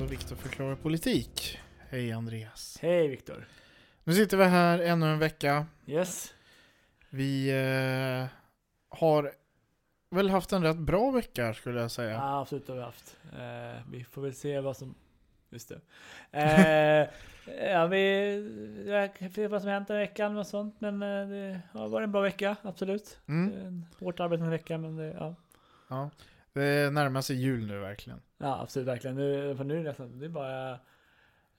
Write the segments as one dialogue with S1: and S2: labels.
S1: Och Viktor förklarar politik. Hej Andreas.
S2: Hej Viktor.
S1: Nu sitter vi här ännu en vecka.
S2: Yes.
S1: Vi eh, har väl haft en rätt bra vecka skulle jag säga.
S2: Ja, absolut har vi haft. Eh, vi får väl se vad som... Just det. Eh, ja, vi... Jag se vad som hänt den veckan och sånt. Men eh, det har varit en bra vecka, absolut.
S1: Mm.
S2: En hårt arbetande vecka, men det, ja.
S1: Ja. Det närmar sig jul nu verkligen.
S2: Ja, absolut verkligen. Nu, för nu är det nästan... Det är bara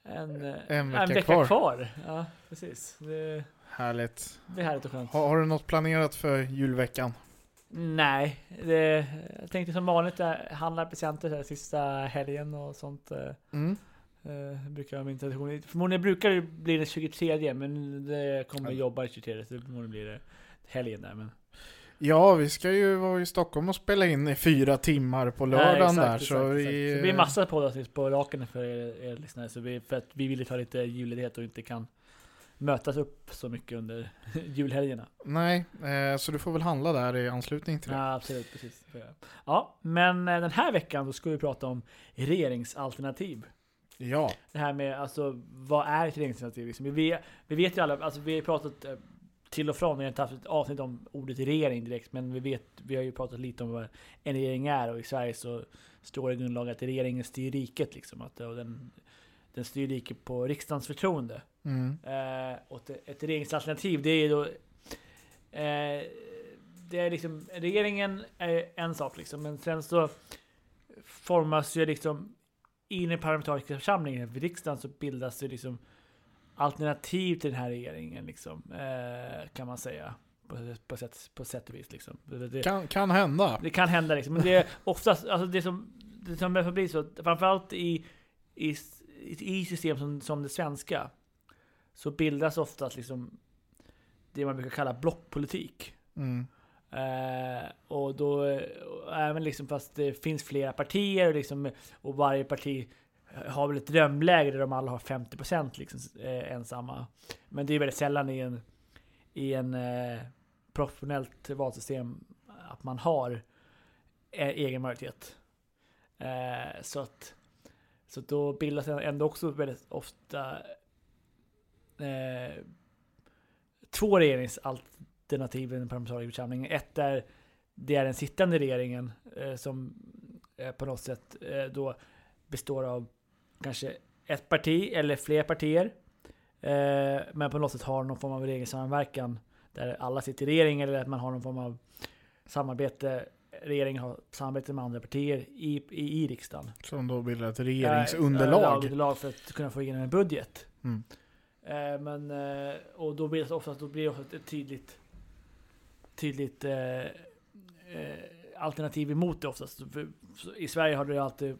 S2: en, eh,
S1: En vecka kvar.
S2: Ja, precis. Det,
S1: Härligt.
S2: det är härligt och skönt.
S1: Har, har du något planerat för julveckan?
S2: Nej, det, jag tänkte som vanligt handla presenter sista helgen och sånt. eh,
S1: Mm.
S2: Eh, brukar vara min tradition. Förmodligen brukar det bli den 23 men det kommer
S1: Ja.
S2: jobba den 23 så förmodligen blir det helgen där. Men,
S1: Ja, vi ska ju vara i Stockholm och spela in i fyra timmar på
S2: Nej,
S1: lördagen
S2: exakt,
S1: där.
S2: exakt,
S1: så,
S2: exakt.
S1: vi,
S2: så det blir massa poddar på raken för er, er lyssnare. Så vi, för att vi vill ta lite julledighet och inte kan mötas upp så mycket under julhelgerna.
S1: Nej, eh, så du får väl handla där i anslutning till det.
S2: Ja, absolut. Precis. Ja, men eh, den här veckan då ska vi prata om regeringsalternativ.
S1: Ja.
S2: Det här med alltså, vad är ett regeringsalternativ? Liksom, vi, vet, vi vet ju alla, alltså vi har pratat eh, till och från, vi har inte haft ett avsnitt om ordet regering direkt, men vi vet, vi har ju pratat lite om vad en regering är och i Sverige så står det i grundlagen att regeringen styr riket liksom, att, och den, den styr riket på riksdagens förtroende.
S1: Mm.
S2: Eh, och ett, regeringsalternativ, det är då eh, det är liksom, regeringen är en sak liksom, men sen så formas ju liksom i den parlamentariska församlingen, vid riksdagen, så bildas det liksom alternativ till den här regeringen liksom, eh, kan man säga. På, på, sätt, på sätt och vis liksom. Det,
S1: Kan, kan hända.
S2: det kan hända liksom. Men det är oftast, alltså det som, det som får bli så, framförallt i, i, i system som, som det svenska, så bildas oftast liksom det man brukar kalla blockpolitik.
S1: Mm.
S2: Eh, och då, även liksom fast det finns flera partier liksom, och varje parti har väl ett drömläge där de alla har 50% liksom, eh, ensamma. Men det är väldigt sällan i en, i en eh, professionellt valsystem att man har eh, egen majoritet. Eh, så att så då bildas ändå också väldigt ofta eh, två regeringsalternativ i den parlamentariska församlingen. Ett är det är den sittande regeringen eh, som eh, på något sätt eh, då består av kanske ett parti eller fler partier. Eh, men på något sätt har någon form av regeringssamverkan där alla sitter i regeringen eller att man har någon form av samarbete. Regeringen har samarbete med andra partier i, i, i riksdagen.
S1: Som då bildar ett
S2: Eh,
S1: regeringsunderlag.
S2: underlag för att kunna få igenom en budget.
S1: Mm.
S2: Eh, men, eh, och då blir det oftast, då blir det oftast ett tydligt, tydligt eh, eh, alternativ emot det oftast. För, I Sverige har det alltid,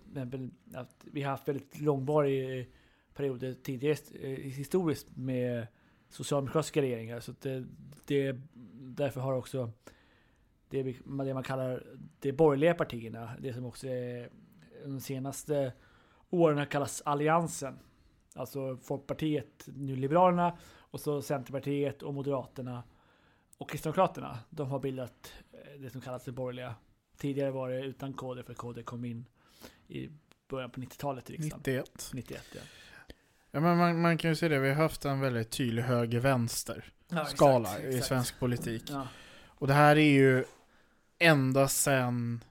S2: att vi har haft väldigt långvarig eh, perioder tidigare eh, historiskt med socialdemokratiska regeringar. Så att det, det, därför har också det, det man kallar de borgerliga partierna, det som också är de senaste åren har kallats alliansen. Alltså Folkpartiet, nu Liberalerna och så Centerpartiet och Moderaterna och Kristdemokraterna. De har bildat eh, det som kallas det borgerliga. Tidigare var det utan KD för KD kom in i början på 90-talet i riksdagen.
S1: 91.
S2: 91 ja.
S1: Ja, men man, man kan ju se det, vi har haft en väldigt tydlig höger-vänster
S2: ja
S1: i svensk politik.
S2: Ja,
S1: Och det här är ju ända sedan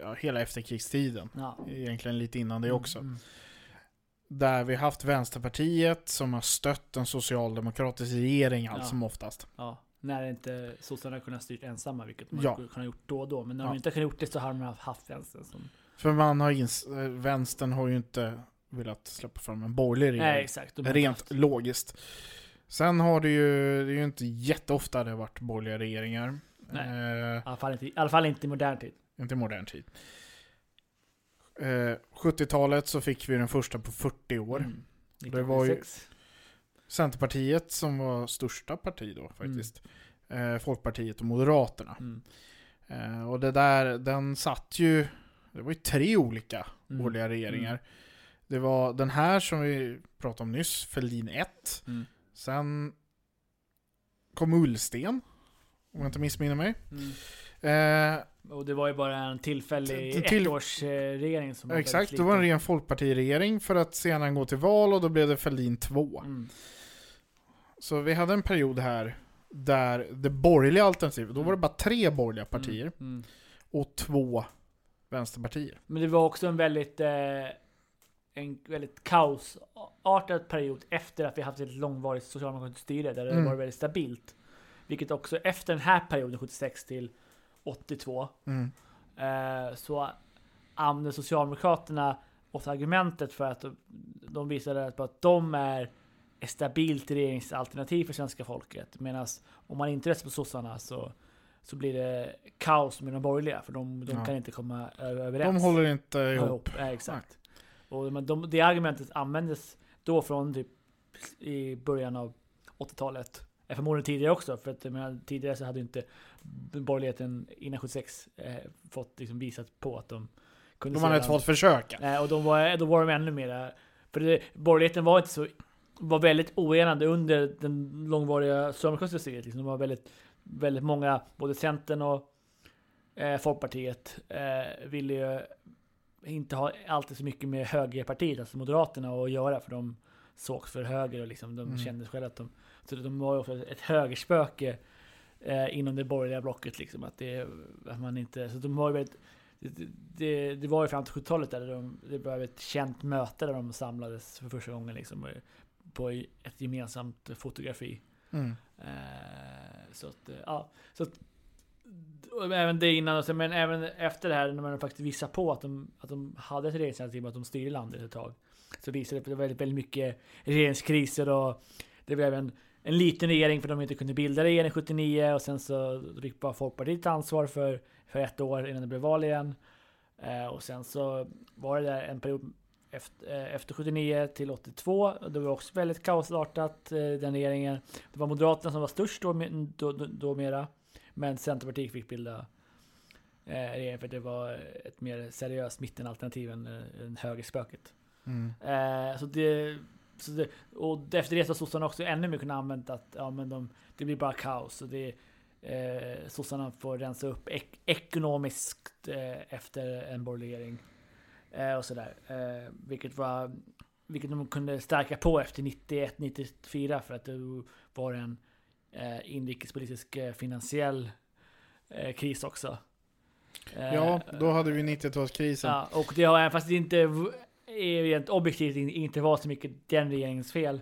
S1: ja, hela efterkrigstiden.
S2: ja.
S1: Egentligen lite innan det också.
S2: Mm,
S1: Där vi har haft Vänsterpartiet som har stött en socialdemokratisk regering allt som oftast.
S2: När inte sossarna kunnat styrt ensamma, vilket man
S1: Ja.
S2: skulle kunna gjort då och då. Men när
S1: Ja.
S2: de inte kunnat gjort det så har de haft vänstern som...
S1: För man har ins- eh, vänstern har ju inte velat släppa fram en borgerlig regering.
S2: Nej, exakt.
S1: Rent
S2: haft-
S1: logiskt. Sen har det ju, det är ju inte jätteofta det har varit borgerliga regeringar.
S2: Nej.
S1: Eh,
S2: I alla, fall inte, I alla fall inte i modern tid.
S1: inte i modern tid. Eh, 70-talet så fick vi den första på 40 år.
S2: Mm.
S1: Det var ju-
S2: 1976.
S1: Centerpartiet som var största parti
S2: Mm.
S1: då faktiskt. Eh, Folkpartiet och Moderaterna.
S2: Mm.
S1: Eh, och det där, den satt ju, det var ju tre olika
S2: Mm.
S1: borgerliga regeringar. Det var den här som vi pratade om nyss, Fälldin 1.
S2: Mm.
S1: Sen kom Ullsten, om jag inte missminner mig.
S2: Mm.
S1: Eh,
S2: Och det var ju bara en tillfällig
S1: Till-
S2: ettårsregering som var
S1: exakt, det var en ren folkpartiregering för att senare gå till val och då blev det Fälldin 2.
S2: Mm.
S1: Så vi hade en period här där det borgerliga alternativet, då var det bara tre borgerliga partier
S2: Mm. Mm.
S1: och två vänsterpartier.
S2: Men det var också en väldigt, eh, en väldigt kaosartad period efter att vi haft ett långvarigt socialdemokratiskt styre där det
S1: Mm.
S2: var väldigt stabilt. Vilket också efter den här perioden, 76 till 82,
S1: Mm.
S2: eh, så använde Socialdemokraterna ofta argumentet för att de, de visade att de är ett stabilt regeringsalternativ för svenska folket. Medan om man inte röstar på sossarna så, så blir det kaos med de borgerliga. För de, de
S1: Ja.
S2: kan inte komma överens.
S1: De håller inte ihop.
S2: Ja, exakt. Och men de, det argumentet användes då från typ i början av 80-talet. Eh, Förmodligen tidigare också, för att menar, tidigare så hade inte borgerligheten innan 76 eh, fått liksom visat på att de kunde
S1: De hade inte fått försöka.
S2: Nej, och de var, då var de ännu mera... För det, borgerligheten var inte så... Var väldigt oenande under den långvariga socialdemokratiska styret. Liksom. De var väldigt, väldigt många, både Centern och eh, Folkpartiet, eh, ville ju inte ha alltid så mycket med högerpartiet, alltså Moderaterna, att göra. För de sågs för höger och liksom, de
S1: Mm.
S2: kände själva att de... Så de var ju också ett högerspöke eh, inom det borgerliga blocket. Liksom, att, det, att man inte... Så de var ju väldigt det, det, det var ju fram till 70-talet där de, det var ett känt möte där de samlades för första gången liksom, på ett gemensamt fotografi.
S1: Mm.
S2: Eh, så att, eh, ja. Så att, även det innan, men även efter det här när man faktiskt visar på att de, att de hade ett regeringsalternativ och att de styrde landet ett tag. Så visade det på väldigt, väldigt mycket regeringskriser och det var även en liten regering för de inte kunde bilda regering 79 och sen så fick bara Folkpartiet ansvar för, för ett år innan det blev val igen. Eh, och sen så var det där en period efter, eh, efter 79 till 82. Och det var också väldigt kaosartat, eh, den regeringen. Det var Moderaterna som var störst då, då, då, då mera. Men Centerpartiet fick bilda eh, regering för det var ett mer seriöst mittenalternativ än, än högerspöket.
S1: Mm.
S2: Så det, så det, och efter det så har sossarna också ännu mer kunnat använda att ja, men de, det blir bara kaos. Och det, eh, sossarna får rensa upp ek, ekonomiskt eh, efter en borgerlig regering. Eh, och sådär. Eh, vilket, var, vilket de kunde stärka på efter 91-94 för att det var en eh, inrikespolitisk eh, finansiell eh, kris också. Eh,
S1: Ja, då hade vi 90-talskrisen.
S2: Ja, och det har, fast det inte rent objektivt in- inte var så mycket den regeringens fel.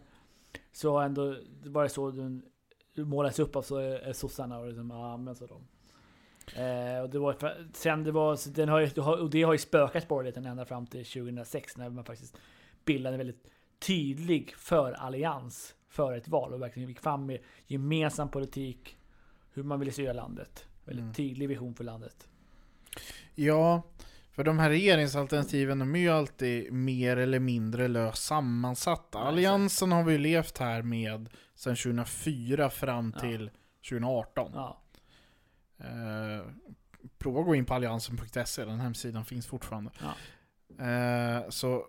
S2: Så ändå var det så den målas upp av så, sossarna och liksom, ja, används av dem. Eh, och det var, sen det var, den har, ju- och det har ju spökat borgerligheten ända fram till 2006 när man faktiskt bildade en väldigt tydlig för-allians för ett val och verkligen gick fram med gemensam politik, hur man ville styra landet. Väldigt
S1: Mm.
S2: tydlig vision för landet.
S1: Ja, för de här regeringsalternativen de är ju alltid mer eller mindre löst sammansatta.
S2: Ja,
S1: Alliansen har vi ju levt här med sedan 2004 fram
S2: Ja.
S1: till 2018.
S2: Ja.
S1: Eh, prova att gå in på alliansen.se, den hemsidan finns fortfarande.
S2: Ja.
S1: Eh, så,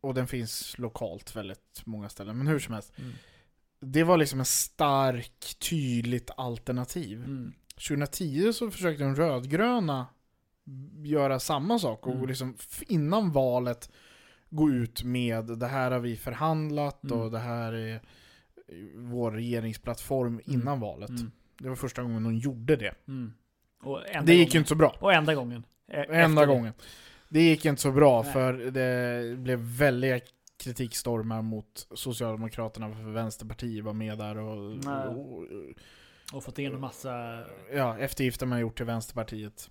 S1: och den finns lokalt väldigt många ställen, men hur som helst.
S2: Mm.
S1: Det var liksom en stark, tydligt alternativ.
S2: Mm.
S1: 2010 så försökte de rödgröna göra samma sak och
S2: Mm.
S1: liksom innan valet gå ut med det här har vi förhandlat
S2: Mm.
S1: och det här är vår regeringsplattform innan valet. Det var första gången de gjorde det.
S2: Mm.
S1: Det gick ju
S2: gången.
S1: inte så bra.
S2: Och enda gången. E-
S1: Enda
S2: efter det.
S1: gången. Det gick inte så bra
S2: Nej.
S1: för det blev väldiga kritikstormar mot Socialdemokraterna för Vänsterpartiet var med där och, och
S2: Och fått in en massa...
S1: ja, eftergifter man gjort till Vänsterpartiet.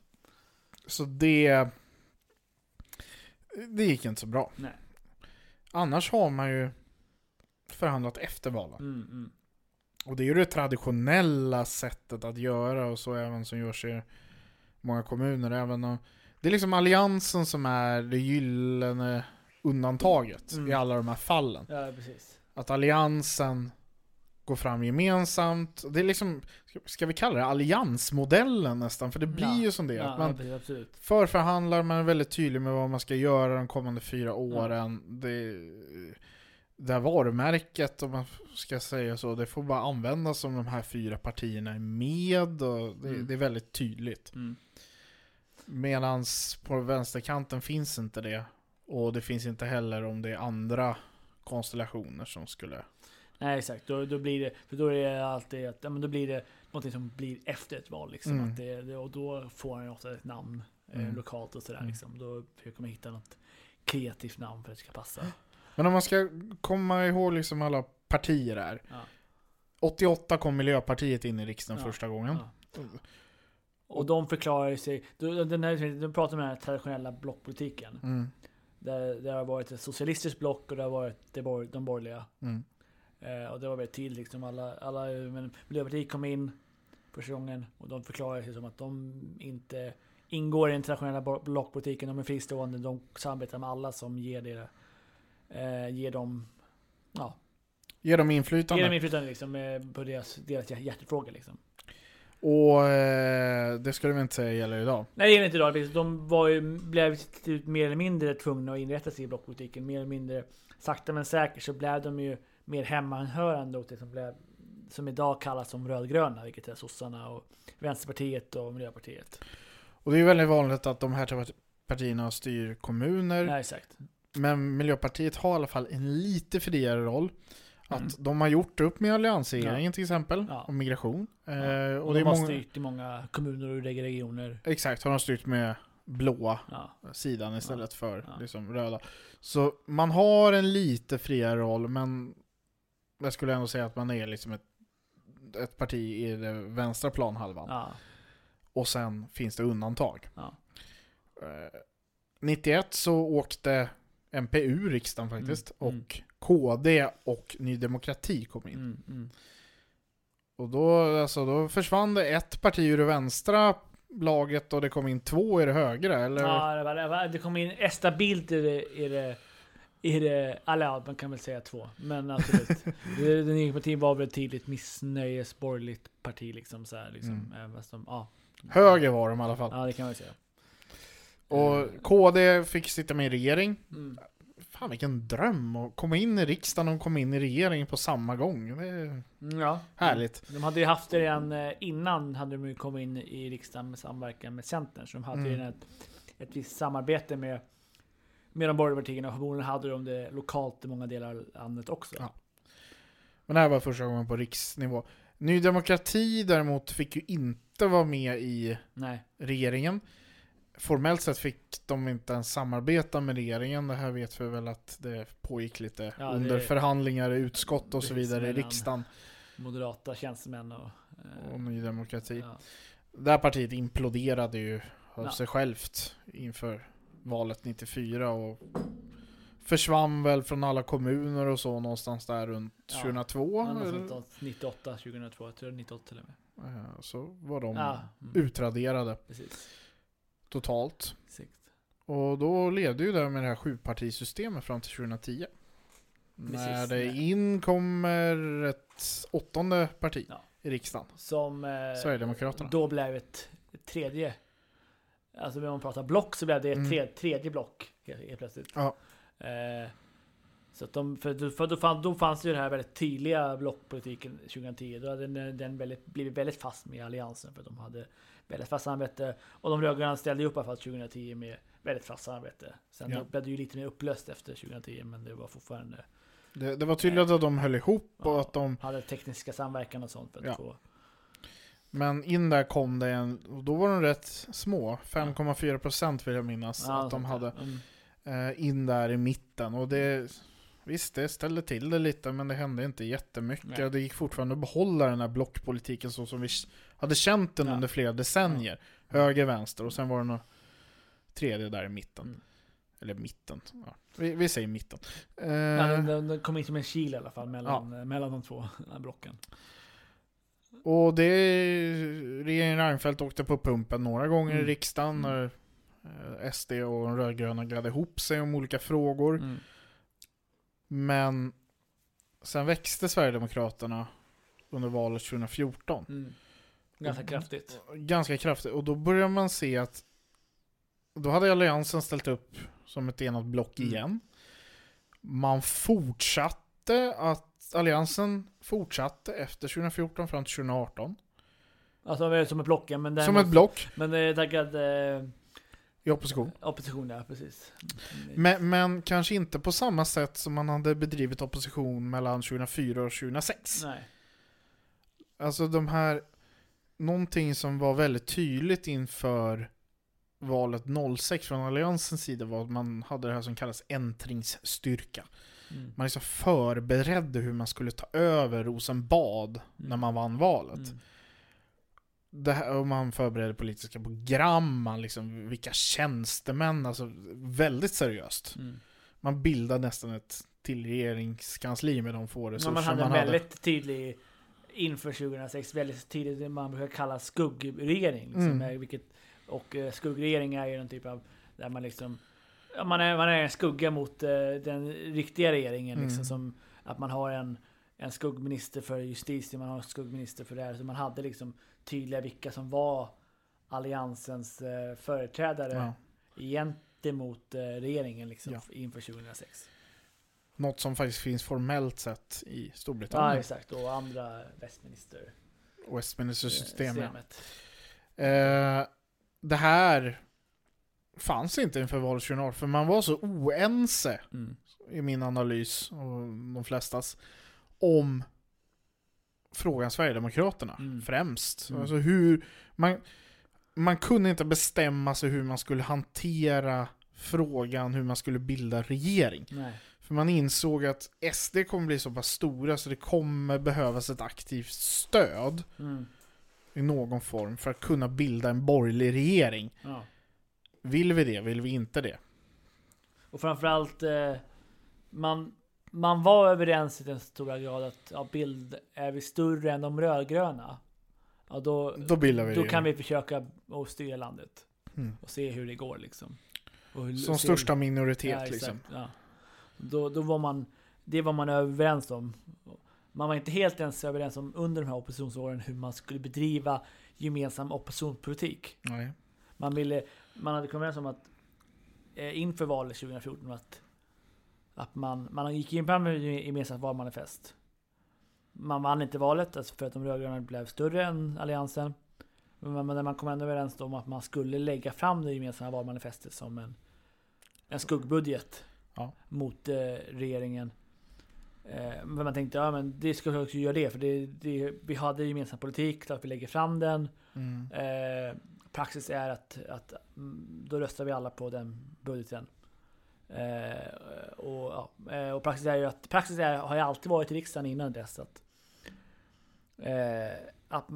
S1: Så det... Det gick inte så bra.
S2: Nej.
S1: Annars har man ju förhandlat efter valen.
S2: Mm, mm.
S1: Och det är ju det traditionella sättet att göra och så även som görs i många kommuner. Även om, det är liksom alliansen som är det gyllene undantaget
S2: Mm.
S1: i alla de här fallen.
S2: Ja, precis.
S1: Att alliansen går fram gemensamt. Det är liksom, ska- vi kalla det alliansmodellen nästan? För det blir
S2: Ja.
S1: ju som det.
S2: Ja,
S1: att man
S2: ja, absolut.
S1: förförhandlar, man är väldigt tydlig med vad man ska göra de kommande fyra åren. Det, det här varumärket, om man ska säga så, det får bara användas om de här fyra partierna är med. Och det,
S2: Mm.
S1: det är väldigt tydligt.
S2: Mm.
S1: Medans på vänsterkanten finns inte det. Och det finns inte heller om det är andra konstellationer som skulle...
S2: Nej exakt, då, då blir det, för då är det alltid att, ja, men då blir det någonting som blir efter ett val liksom.
S1: Mm.
S2: Att det, det, och då får han ju ofta ett namn eh,
S1: Mm.
S2: lokalt och sådär
S1: Mm.
S2: liksom. Då försöker man hitta något kreativt namn för att det ska passa.
S1: Men om man ska komma ihåg liksom alla partier här.
S2: Ja.
S1: 88 kom Miljöpartiet in i riksdagen
S2: Ja.
S1: första gången.
S2: Ja. Och de förklarar sig, den här, de pratar om den här traditionella blockpolitiken.
S1: Mm.
S2: Där det har varit ett socialistiskt block och det har varit de borgerliga.
S1: Mm.
S2: Eh, och det var väldigt tydligt liksom. Alla, alla, men Miljöpartiet kom in första gången och de förklarar sig som att de inte ingår i den traditionella blockpolitiken. De är fristående. De samarbetar med alla som ger det. Eh, ger dem, ja,
S1: Ge dem inflytande.
S2: dem inflytande liksom, eh, på deras, deras hjärtefrågor. Liksom.
S1: Och eh, det ska du väl inte säga gäller idag?
S2: Nej det är inte idag. De var ju, blev mer eller mindre tvungna att inrätta sig i blockpolitiken. Mer eller mindre sakta men säkert så blev de ju mer hemmanhörande åt det som blev som idag kallas som rödgröna, vilket är sossarna och Vänsterpartiet och Miljöpartiet.
S1: Och det är ju väldigt vanligt att de här partierna styr kommuner.
S2: Nej, exakt.
S1: Men Miljöpartiet har i alla fall en lite friare roll. Att
S2: Mm.
S1: de har gjort upp med alliansregeringen till exempel,
S2: Ja.
S1: om migration. Eh,
S2: Ja.
S1: och
S2: Och
S1: det
S2: de
S1: är
S2: har
S1: många,
S2: styrt i många kommuner och regioner.
S1: Exakt, har de styrt med blåa
S2: Ja.
S1: sidan istället för
S2: Ja.
S1: liksom röda. Så man har en lite friare roll, men jag skulle ändå säga att man är liksom ett, ett parti i den vänstra planhalvan.
S2: Ja.
S1: Och sen finns det undantag.
S2: Ja.
S1: Eh, 91 så åkte MP ur riksdagen faktiskt.
S2: Mm, mm.
S1: Och KD och Ny Demokrati kom in.
S2: Mm, mm.
S1: Och då, alltså, då försvann det ett parti ur det vänstra laget och det kom in två i det högra, eller?
S2: Ja, det, var, det, var, det kom in Esta Bildt i det, i det, i det eller ja, man kan väl säga två. Men absolut. det, nya partiet var väl ett tydligt missnöjesborgerligt parti liksom så här, liksom.
S1: Mm.
S2: De, ja.
S1: Höger var de i alla fall.
S2: Ja, det kan man säga.
S1: Och KD fick sitta med i regering.
S2: Mm.
S1: Fan vilken dröm att komma in i riksdagen och komma in i regeringen på samma gång. Det är
S2: Mm, Ja.
S1: härligt.
S2: De hade ju haft det redan eh, innan hade de ju kommit in i riksdagen med samverkan med Centern. Så de hade ju
S1: Mm.
S2: ett, ett visst samarbete med, med de borgerliga partierna. Och förmodligen hade de det lokalt i många delar av landet också.
S1: Ja. Men det här var första gången på riksnivå. Ny Demokrati däremot fick ju inte vara med i
S2: Nej.
S1: regeringen. Formellt sett fick de inte ens samarbeta med regeringen. Det här vet vi väl att det pågick lite
S2: Ja,
S1: under förhandlingar i utskott och så vidare i riksdagen
S2: Moderata tjänstemän och... eh,
S1: och Ny Demokrati.
S2: ja.
S1: Det här partiet imploderade ju av
S2: Ja.
S1: sig självt inför valet 94 och försvann väl från alla kommuner och så någonstans där runt
S2: Ja.
S1: 2002.
S2: Ja, något
S1: eller?
S2: sånt, 98, 2002, jag tror 98 till och med.
S1: Så var de
S2: Ja, mm,
S1: utraderade
S2: precis.
S1: Totalt.
S2: Exakt.
S1: Och då levde ju det med det här sjupartisystemet fram till 2010. När
S2: Precis,
S1: det
S2: nej.
S1: in kommer ett åttonde parti
S2: Ja.
S1: i riksdagen.
S2: Som... Eh,
S1: Sverigedemokraterna.
S2: Då blev ett, tredje... Alltså om man pratar block så blev det ett
S1: Mm.
S2: tre, tredje block helt, helt plötsligt.
S1: Ja.
S2: Eh, så att de, för, för då, fann, då fanns det ju den här väldigt tydliga blockpolitiken 2010. Då hade den, den väldigt, blivit väldigt fast med alliansen. För de hade väldigt fast samarbete. Och de rödgröna ställde upp i alla fall 2010 med väldigt fast samarbete. Sen
S1: Ja.
S2: blev det ju lite mer upplöst efter 2010. Men det var fortfarande...
S1: Det, det var tydligt att de höll ihop och
S2: Ja.
S1: att de
S2: Hade tekniska samverkan och sånt för
S1: Ja.
S2: få...
S1: Men in där kom det en, och då var de rätt små, 5,4% vill jag minnas att de hade.
S2: Mm.
S1: Eh, in där i mitten. Och det, visst det ställde till det lite men det hände inte jättemycket.
S2: Nej.
S1: Det gick fortfarande att behålla den här blockpolitiken så som vi hade känt den
S2: Ja.
S1: under flera decennier. Höger, vänster och sen var det något tredje där i mitten.
S2: Mm.
S1: Eller mitten. Ja. Vi, vi säger mitten. Eh,
S2: Ja, den, den, den kom in som en kil i alla fall mellan, eh, mellan de två eh, blocken.
S1: och det... Regeringen Reinfeldt åkte på pumpen några gånger i
S2: Mm.
S1: riksdagen
S2: Mm.
S1: när eh, SD och de rödgröna gladde ihop sig om olika frågor. Men sen växte Sverigedemokraterna under valet 2014.
S2: Mm. Ganska kraftigt.
S1: Ganska kraftigt. Och då börjar man se att då hade Alliansen ställt upp som ett enat block
S2: Mm.
S1: igen. Man fortsatte att Alliansen fortsatte efter 2014 fram till 2018.
S2: Alltså som ett block, ja, men
S1: Som ett block
S2: Men eh, tackad eh,
S1: i opposition.
S2: opposition, ja precis.
S1: Men, men kanske inte på samma sätt som man hade bedrivit opposition mellan 2004 och 2006.
S2: Nej.
S1: Alltså de här, någonting som var väldigt tydligt inför valet 06 från Alliansens sida var att man hade det här som kallas äntringsstyrka.
S2: Mm.
S1: Man liksom förberedde hur man skulle ta över Rosenbad när man vann valet.
S2: Mm.
S1: Det här, och man förberedde politiska program, man liksom, vilka tjänstemän, alltså väldigt seriöst.
S2: Mm.
S1: Man bildade nästan ett till regeringskansli med de få resurser
S2: Ja, man hade en
S1: man hade.
S2: väldigt tydlig inför 2006, väldigt tydligt det man brukar kalla skuggregering. Liksom,
S1: Mm.
S2: vilket, och eh, skuggregering är ju en typ av där man liksom man, är, man är en skugga mot eh, den riktiga regeringen. Liksom,
S1: Mm.
S2: som att man har en, en skuggminister för justitie, man har en skuggminister för det här. Så man hade liksom tydliga vilka som var alliansens eh, företrädare
S1: Ja.
S2: gentemot eh, regeringen liksom,
S1: Ja.
S2: inför 2006.
S1: Något som faktiskt finns formellt sett i
S2: Ja,
S1: Storbritannien.
S2: exakt. Och andra Westminster
S1: Westminster-systemet. Eh, det här fanns inte inför valet 2018, för man var så oense
S2: Mm.
S1: i min analys och de flestas om frågan Sverigedemokraterna
S2: Mm.
S1: främst.
S2: Mm.
S1: Alltså hur man, man kunde inte bestämma sig hur man skulle hantera frågan hur man skulle bilda regering.
S2: Nej.
S1: För man insåg att SD kommer bli så pass stora så det kommer behövas ett aktivt stöd
S2: Mm.
S1: i någon form för att kunna bilda en borgerlig regering.
S2: Ja.
S1: Vill vi det? Vill vi inte det?
S2: Och framförallt, eh, man, man var överens i den stora grad att ja, bild är vi större än de rödgröna. Ja, då,
S1: Då bildar vi
S2: då kan vi försöka att styra landet
S1: Mm.
S2: och se hur det går liksom. Hur,
S1: Som största minoritet
S2: Ja,
S1: liksom.
S2: Ja. Då, då var man, det var man överens om. Man var inte helt ens överens om under de här oppositionsåren hur man skulle bedriva gemensam oppositionspolitik.
S1: Nej.
S2: Man, ville, man hade kommit överens om att eh, inför valet 2014 att, att man, man gick in på med ett gemensamt valmanifest. Man vann inte valet alltså för att de rödgröna blev större än alliansen. Men men man kom ändå överens om att man skulle lägga fram det gemensamma valmanifestet som en, en skuggbudget
S1: Ja.
S2: mot eh, regeringen. Eh, men man tänkte, ja men det ska vi också göra det, för det, det, vi hade gemensam politik, att vi lägger fram den.
S1: Mm.
S2: Eh, praxis är att, att mm, då röstar vi alla på den budgeten. Eh, och, ja, eh, och praxis är ju att praxis är, har ju alltid varit i riksdagen innan dess att, eh, att,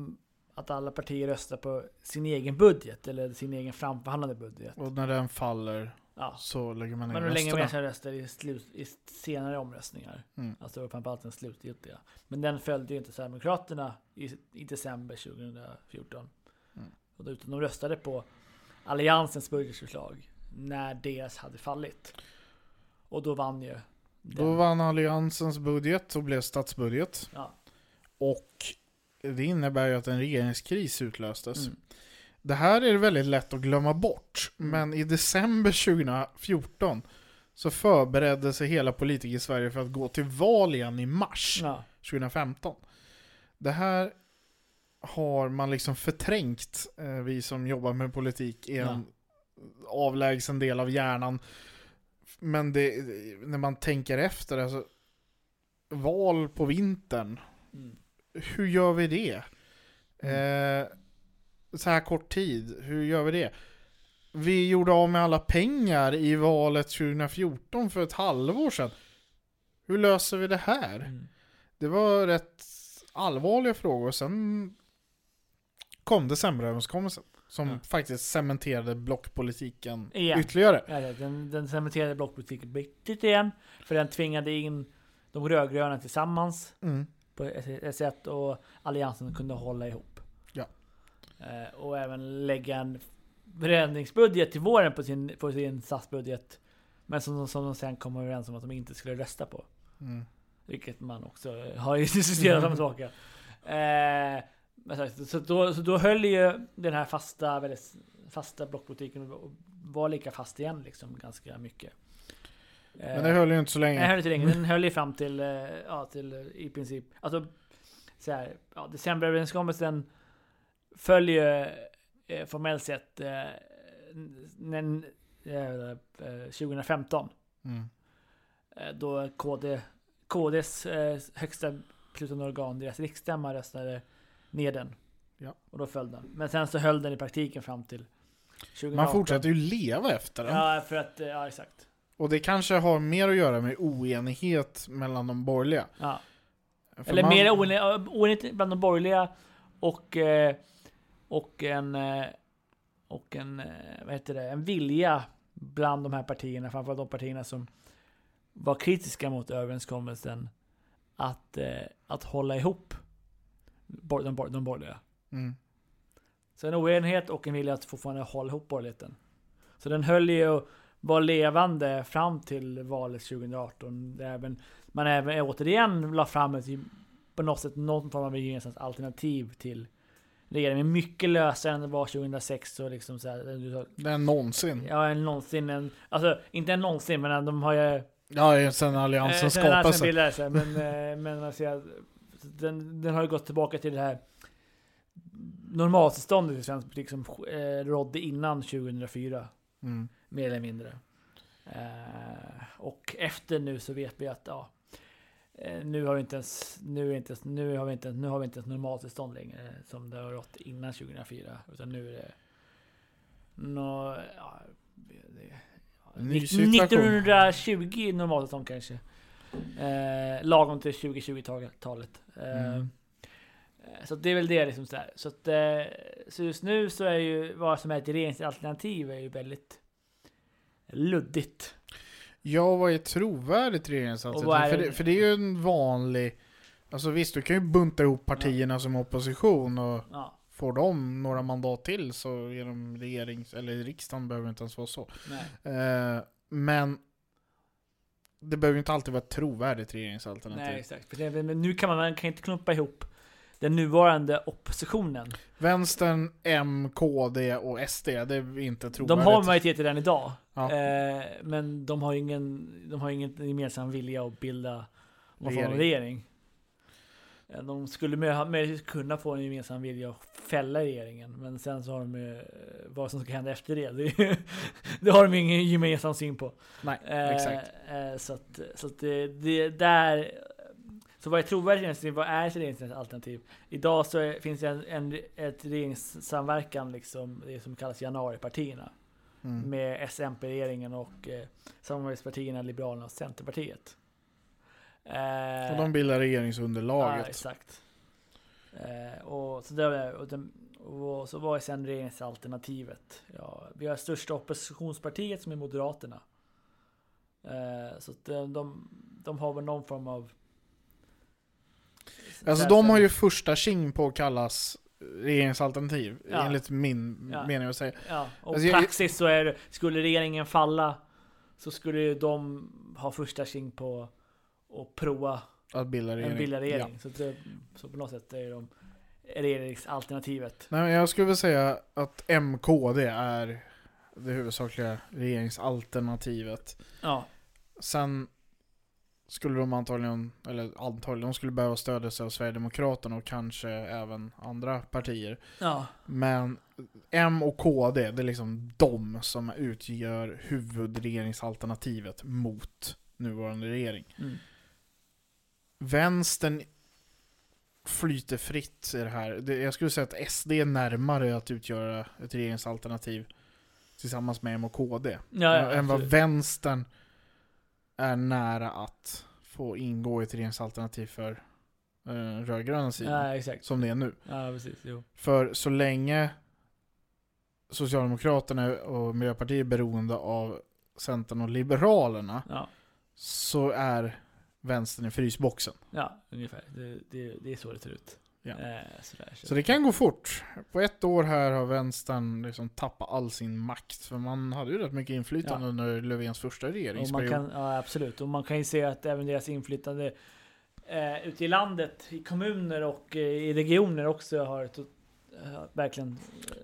S2: att alla partier röstar på sin egen budget eller sin egen framförhandlade budget.
S1: Och när den faller
S2: Ja.
S1: så lägger man ner
S2: Men hur länge med
S1: rösterna.
S2: sig röster i, slut, i senare omröstningar.
S1: Mm.
S2: Alltså framförallt den slutgiltiga. Men den följde ju inte Sverigedemokraterna i, i december 2014.
S1: Mm.
S2: Och då, utan de röstade på Alliansens budgetförslag när deras hade fallit. Och då vann ju den.
S1: Då vann Alliansens budget och blev statsbudget.
S2: Ja.
S1: Och det innebär ju att en regeringskris utlöstes.
S2: Mm.
S1: Det här är väldigt lätt att glömma bort,
S2: Mm.
S1: men i december 2014 så förberedde sig hela politiker i Sverige för att gå till val igen i mars
S2: Ja.
S1: 2015. Det här har man liksom förträngt, eh, vi som jobbar med politik, i en avlägsen del av hjärnan. Men det, när man tänker efter, alltså, val på vintern,
S2: Mm.
S1: hur gör vi det? Eh, så här kort tid, hur gör vi det? Vi gjorde av med alla pengar i valet 2014 för ett halvår sedan. Hur löser vi det här?
S2: Mm.
S1: Det var rätt allvarliga frågor. Sen kom decemberöverenskommelsen. Som
S2: Ja.
S1: faktiskt cementerade blockpolitiken
S2: Igen.
S1: ytterligare.
S2: Ja, den, den cementerade blockpolitiken riktigt igen. För den tvingade in de rödgröna tillsammans
S1: Mm.
S2: på ett sätt och Alliansen kunde hålla ihop.
S1: Ja.
S2: Eh, och även lägga en förändringsbudget till våren på sin, på sin statsbudget. Men som, som de sen kom överens om att de inte skulle rösta på.
S1: Mm.
S2: Vilket man också har insisterat om saker. Eh, så, då, så då höll ju den här fasta, väldigt fasta blockpolitiken och var lika fast igen liksom ganska mycket.
S1: Men det höll ju inte så länge.
S2: den höll inte länge. Den höll ju fram till, eh, ja, till eh, i princip, alltså så här, ja, decemberöverenskommelsen följer eh, formellt sett eh, n- eh, eh, 2015.
S1: Mm.
S2: Eh, då KD, KDs eh, högsta beslutande organ, deras riksstämma, röstade ner den.
S1: Ja.
S2: Och då föll den. Men sen så höll den i praktiken fram till 2018.
S1: Man fortsätter ju leva efter den.
S2: Ja, för att, eh, ja exakt.
S1: Och det kanske har mer att göra med oenighet mellan de borgerliga.
S2: Ja.
S1: För
S2: Eller
S1: man-
S2: mer oenighet oenighet bland de borgerliga och, eh, och en, eh, och en, eh, vad heter det, en vilja bland de här partierna, framförallt de partierna som var kritiska mot överenskommelsen, att, eh, att hålla ihop bor- de, bor- de borgerliga.
S1: Mm.
S2: Så en oenighet och en vilja att fortfarande hålla ihop borgerligheten. Så den höll ju och var levande fram till valet 2018. Där även, man även återigen la fram ett, på något sätt någon form av gemensamt alternativ till regeringen. Mycket lösare än det var 2006 och liksom så här,
S1: är någonsin.
S2: Ja, en någonsin en, alltså inte en någonsin men de har ju
S1: Ja, sen alliansen
S2: Eh, sen
S1: skapade
S2: Alliansen
S1: sig.
S2: bildades, men, eh, men man ser att den, den har ju gått tillbaka till det här normaltillståndet i svensk politik som eh, rådde innan 2004,
S1: Mm.
S2: mer eller mindre. Eh, och efter nu så vet vi att ja, eh, nu har vi inte ens, nu inte, ens- nu har vi inte, nu har vi inte ens normaltillstånd längre som det har rått innan 2004, utan nu är det nå, ja, det, ja,
S1: Ny situation.
S2: 1920 normaltillstånd kanske. Eh, lagom till 2020-talet. Eh,
S1: Mm.
S2: Så det är väl det liksom så här. Så, att, eh, så just nu så är ju vad som är ett regeringsalternativ är ju väldigt luddigt.
S1: Ja, vad är trovärdigt regeringsalternativ? För
S2: det-
S1: för det är ju en vanlig... Alltså visst, du kan ju bunta ihop partierna som opposition och
S2: Ja,
S1: får de några mandat till så genom regerings... Eller riksdagen behöver inte ens vara så. Eh, men det behöver ju inte alltid vara ett trovärdigt regeringsalternativ.
S2: nej, exakt. Men nu kan man, man kan inte klumpa ihop den nuvarande oppositionen.
S1: Vänstern, M, KD och SD, det är inte trovärdigt.
S2: De har majoritet redan idag.
S1: Ja.
S2: Eh, men de har ju ingen, de har ingen gemensam vilja att bilda någon
S1: Regering.
S2: regering. Eh, De skulle med, möjligtvis kunna få en gemensam vilja att fälla regeringen. Men sen så har de ju, eh, vad som ska hända efter det. Det, det har de ingen gemensam syn på.
S1: Nej,
S2: Eh,
S1: exakt.
S2: eh, så att, så att det, det där... Så vad är trovärdigt? Vad är ett regeringsalternativ? Idag så är, finns det en, en, ett regeringssamverkan, liksom, det som kallas januaripartierna.
S1: Mm.
S2: Med SMP-regeringen och eh, samarbetspartierna Liberalerna och Centerpartiet.
S1: Och de bildar
S2: ja,
S1: regeringsunderlaget.
S2: exakt. Eh, och, så där, och, den, och så vad är sen regeringsalternativet? Ja, vi har största oppositionspartiet som är Moderaterna. Eh, så de, de, de har väl någon form av...
S1: alltså de har ju första tjing på att kallas regeringsalternativ,
S2: Ja.
S1: enligt min
S2: Ja.
S1: mening att säga.
S2: Ja, och
S1: Alltså, jag-
S2: praxis så är det, skulle regeringen falla så skulle ju de ha första tjing på att prova
S1: Att bilda regering.
S2: en bilda
S1: Ja.
S2: regering. Så, det, så på något sätt är de regeringsalternativet.
S1: Nej, men jag skulle vilja säga att MKD är det huvudsakliga regeringsalternativet.
S2: Ja,
S1: Sen skulle de antagligen, eller antagligen, de skulle behöva stödja sig av Sverigedemokraterna och kanske även andra partier.
S2: ja,
S1: Men M och KD, det är liksom de som utgör huvudregeringsalternativet mot nuvarande regering.
S2: mm.
S1: Vänstern flyter fritt i det här. Jag skulle säga att SD är närmare att utgöra ett regeringsalternativ tillsammans med M och KD.
S2: ja, ja
S1: än vad vänstern är nära att få ingå i ett regeringsalternativ för eh, rödgröna sidan.
S2: Ja.
S1: Som det är nu.
S2: Precis.
S1: För så länge Socialdemokraterna och Miljöpartiet är beroende av Centern och Liberalerna så är vänstern i frysboxen.
S2: ja ungefär. Det, det, det är så det ser ut.
S1: Ja.
S2: Eh, sådär, så.
S1: Så det kan gå fort. På ett år här har vänstern liksom tappat all sin makt. För man hade ju rätt mycket inflytande
S2: Ja.
S1: under Löfvens första regeringsperiod.
S2: kan, ja, absolut. Och man kan ju se att även deras inflytande eh, ute i landet, i kommuner och eh, i regioner också har verkligen...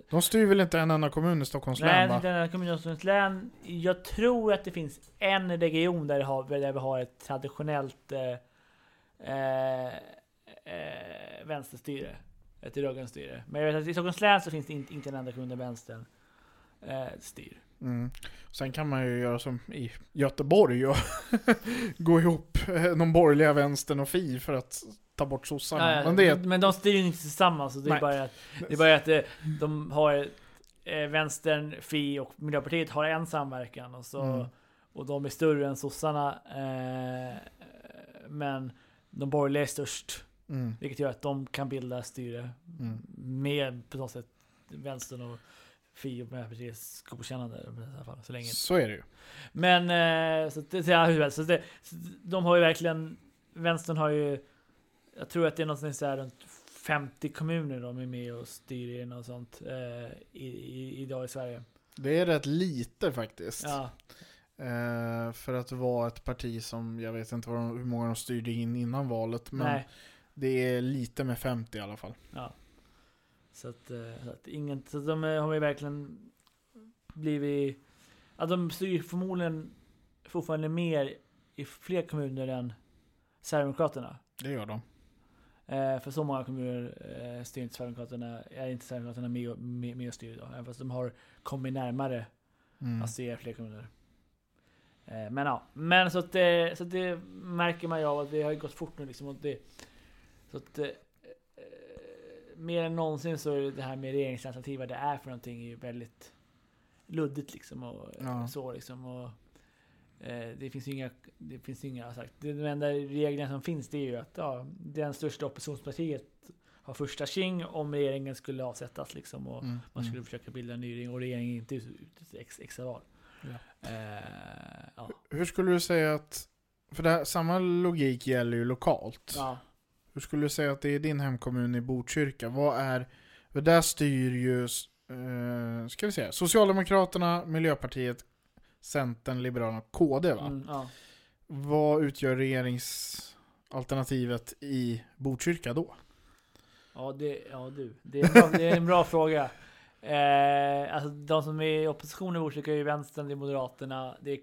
S1: De styr väl inte en enda kommun i Stockholms län va?
S2: Nej, den här kommunen Stockholms län. Jag tror att det finns en region där, har, där vi har ett traditionellt eh, eh, eh, vänsterstyre. Ett rödgrönt styre. Men jag vet att i Stockholms län så finns det inte, inte en enda kommun där vänstern eh, styr.
S1: Mm. Sen kan man ju göra som i Göteborg och gå ihop eh, de borgerliga vänstern och Fi för att ta bort sossarna.
S2: Ja,
S1: Men det
S2: men de styr ju inte tillsammans. Så det, är
S1: Nej.
S2: bara att, det är bara att eh, de har eh, vänstern, Fi och Miljöpartiet har en samverkan. Och, så,
S1: Mm.
S2: och de är större än sossarna. Eh, men de borgerliga är störst.
S1: mm,
S2: Vilket gör att de kan bilda styre
S1: mm.
S2: med på något sätt vänstern och Fi och Miljöpartiets godkännande. I alla fall, så länge.
S1: Så är det ju.
S2: Men eh, så, det, så, så, det, så de har ju verkligen Vänstern har ju Jag tror att det är någonstans så här runt 50 kommuner de är med och styr i och sånt eh, i, i, idag i Sverige.
S1: Det är rätt lite faktiskt.
S2: Ja,
S1: Eh, för att vara ett parti som, jag vet inte de, hur många de styrde in innan valet. Men
S2: nej,
S1: det är lite med 50 i alla fall.
S2: ja. Så att, eh, så att ingen, så de eh, har ju verkligen blivit Ja, de styr förmodligen fortfarande mer i fler kommuner än Sverigedemokraterna.
S1: Det gör de.
S2: Eh, för så många kommuner eh, styr inte Sverigedemokraterna, är inte Sverigedemokraterna med, och- med, med och styr idag. Även fast de har kommit närmare
S1: Mm.
S2: att styra fler kommuner. Eh, men ja, men så att, det, så att det märker man ju av att det har gått fort nu liksom. Och det, så att, eh, eh, mer än någonsin så är det här med regeringsalternativ, vad det är för någonting, är ju väldigt luddigt liksom. Och,
S1: Ja.
S2: så liksom. Och, eh, det finns ju inga, det finns inga sagt. De enda reglerna som finns det är ju att ja, den största oppositionspartiet har första tjing om regeringen skulle avsättas liksom. Och,
S1: Mm.
S2: man skulle
S1: Mm.
S2: försöka bilda en ny regering och regeringen inte ut ut ex, extra val.
S1: Ja.
S2: Eh, ja.
S1: Hur skulle du säga att, för det här, samma logik gäller ju lokalt.
S2: ja.
S1: Hur skulle du säga att det är din hemkommun i Botkyrka? Vad är, för där styr ju, eh, ska vi säga, Socialdemokraterna, Miljöpartiet, Centern, Liberalerna, KD va?
S2: Mm, ja.
S1: Vad utgör regeringsalternativet i Botkyrka då?
S2: Ja, det, ja du. Det är en bra, är en bra fråga. Eh, alltså de som är i opposition i Botkyrka är ju vänstern, det är Moderaterna, det är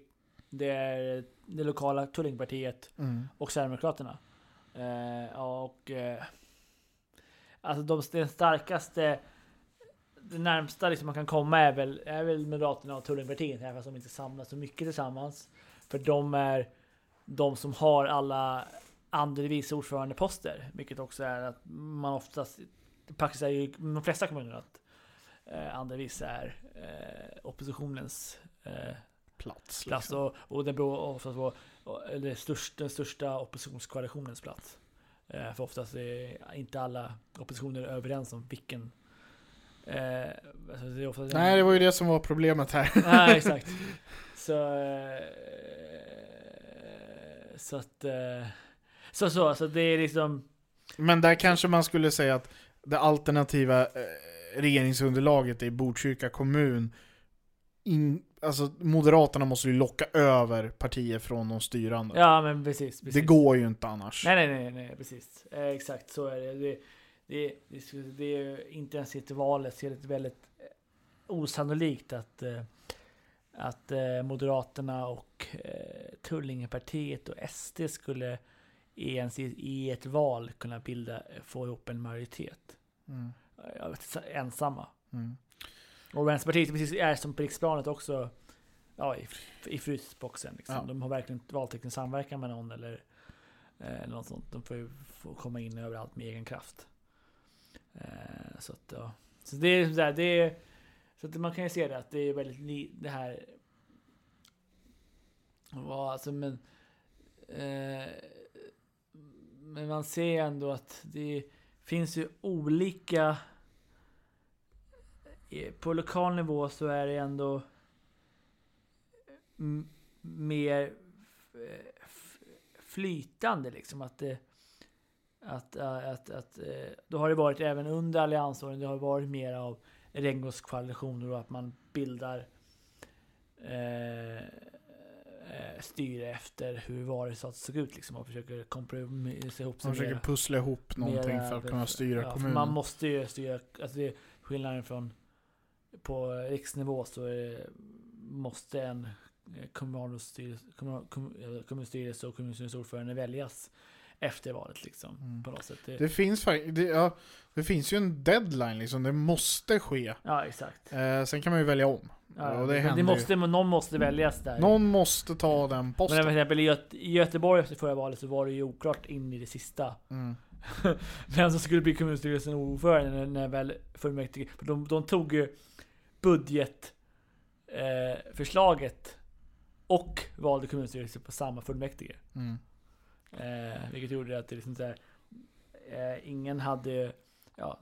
S2: det, är det lokala Tullingpartiet
S1: Mm.
S2: och Sverigedemokraterna. Eh, och eh, alltså de, den starkaste, det närmsta liksom man kan komma är väl, är väl Moderaterna och Tullingpartiet, även fast de inte samlas så mycket tillsammans. För de är de som har alla andre vice ordförande poster, vilket också är att man oftast, praxis är ju i de flesta kommuner att eh, andre vice är eh, oppositionens eh,
S1: Plats.
S2: plats
S1: liksom.
S2: och, och det beror oftast på det största, den största oppositionskoalitionens plats. Eh, för oftast är inte alla oppositioner överens om vilken eh, alltså det är oftast
S1: Nej, det var ju det som var problemet här.
S2: Nej, exakt. Så... Eh, så att... Eh, så, så, så det är liksom...
S1: Men där kanske man skulle säga att det alternativa eh, regeringsunderlaget i Botkyrka kommun, in, alltså Moderaterna måste ju locka över partier från de styrande.
S2: Ja, men precis. precis.
S1: det går ju inte annars.
S2: Nej, nej, nej, nej precis. Eh, exakt så är det. Det, det, det, det är inte ens i valet så är det väldigt eh, osannolikt att, eh, att eh, Moderaterna och Tullingepartiet och SD skulle ens i, ett val kunna bilda, få ihop en majoritet.
S1: Mm.
S2: Jag vet, inte, ensamma.
S1: Mm.
S2: Och Vänsterpartiet precis är som på riksplanet också ja, i, i frysboxen. Liksom.
S1: Ja.
S2: De har verkligen valt att samverka med någon eller eh, något sånt. De får ju få komma in överallt med egen kraft. Eh, så att, ja. Så det är sådär, det är, så att man kan ju se det att det är väldigt li, det här. Vad, alltså men. Eh, men man ser ändå att det finns ju olika på lokal nivå så är det ändå mer eh, f- flytande liksom. Att det, att, äh, att, att, eh, då har det varit även under alliansåren, det har varit mer av regnbågskoalitioner och att man bildar eh, eh, styre efter hur valresultatet såg ut liksom och försöker kompromissa ihop sig
S1: Man försöker
S2: mera-
S1: pussla ihop någonting
S2: mera-
S1: för att kunna styra
S2: ja,
S1: kommunen.
S2: Man måste ju styra, alltså det är skillnaden från på riksnivå så är, det- måste en eh, kommunalstyrelse, kommun, kommun, eh, kommunstyrelse och kommunstyrelseordförande väljas efter valet liksom.
S1: Mm.
S2: På något sätt. Det,
S1: Det finns det, ja, det finns ju en deadline liksom, det måste ske.
S2: ja, exakt.
S1: Eh, sen kan man ju välja om.
S2: Ja,
S1: och det
S2: men det måste, men någon måste väljas där.
S1: Någon måste ta den
S2: men
S1: posten.
S2: till exempel i, Göte, i Göteborg efter förra valet så var det ju oklart in i det sista.
S1: Mm.
S2: Vem som skulle bli kommunstyrelsen ordförande när, när väl fullmäktige... För de, de tog ju budgetförslaget eh, och valde kommunstyrelse på samma fullmäktige.
S1: Mm.
S2: Eh, vilket gjorde att det liksom så här, eh, ingen hade ja,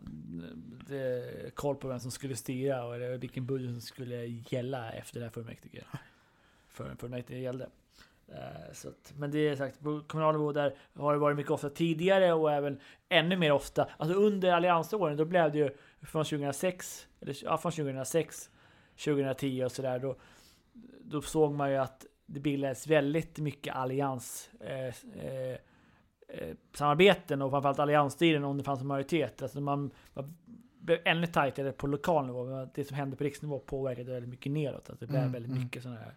S2: det, koll på vem som skulle styra och vilken budget som skulle gälla efter det här fullmäktige. För fullmäktige gällde. Eh, så att, men det är sagt, på kommunal nivå där har det varit mycket ofta tidigare och även ännu mer ofta. Alltså under alliansåren, då blev det ju från 2006, eller ja, från 2006, 2010 och sådär. Då, då såg man ju att det bildades väldigt mycket allians eh, eh, eh, samarbeten och framförallt alliansstyren om det fanns en majoritet. Alltså man, blev ännu tajtare på lokal nivå. Men Det som hände på riksnivå påverkade väldigt mycket neråt. Att det blev
S1: Mm,
S2: väldigt
S1: mm.
S2: mycket sådana här.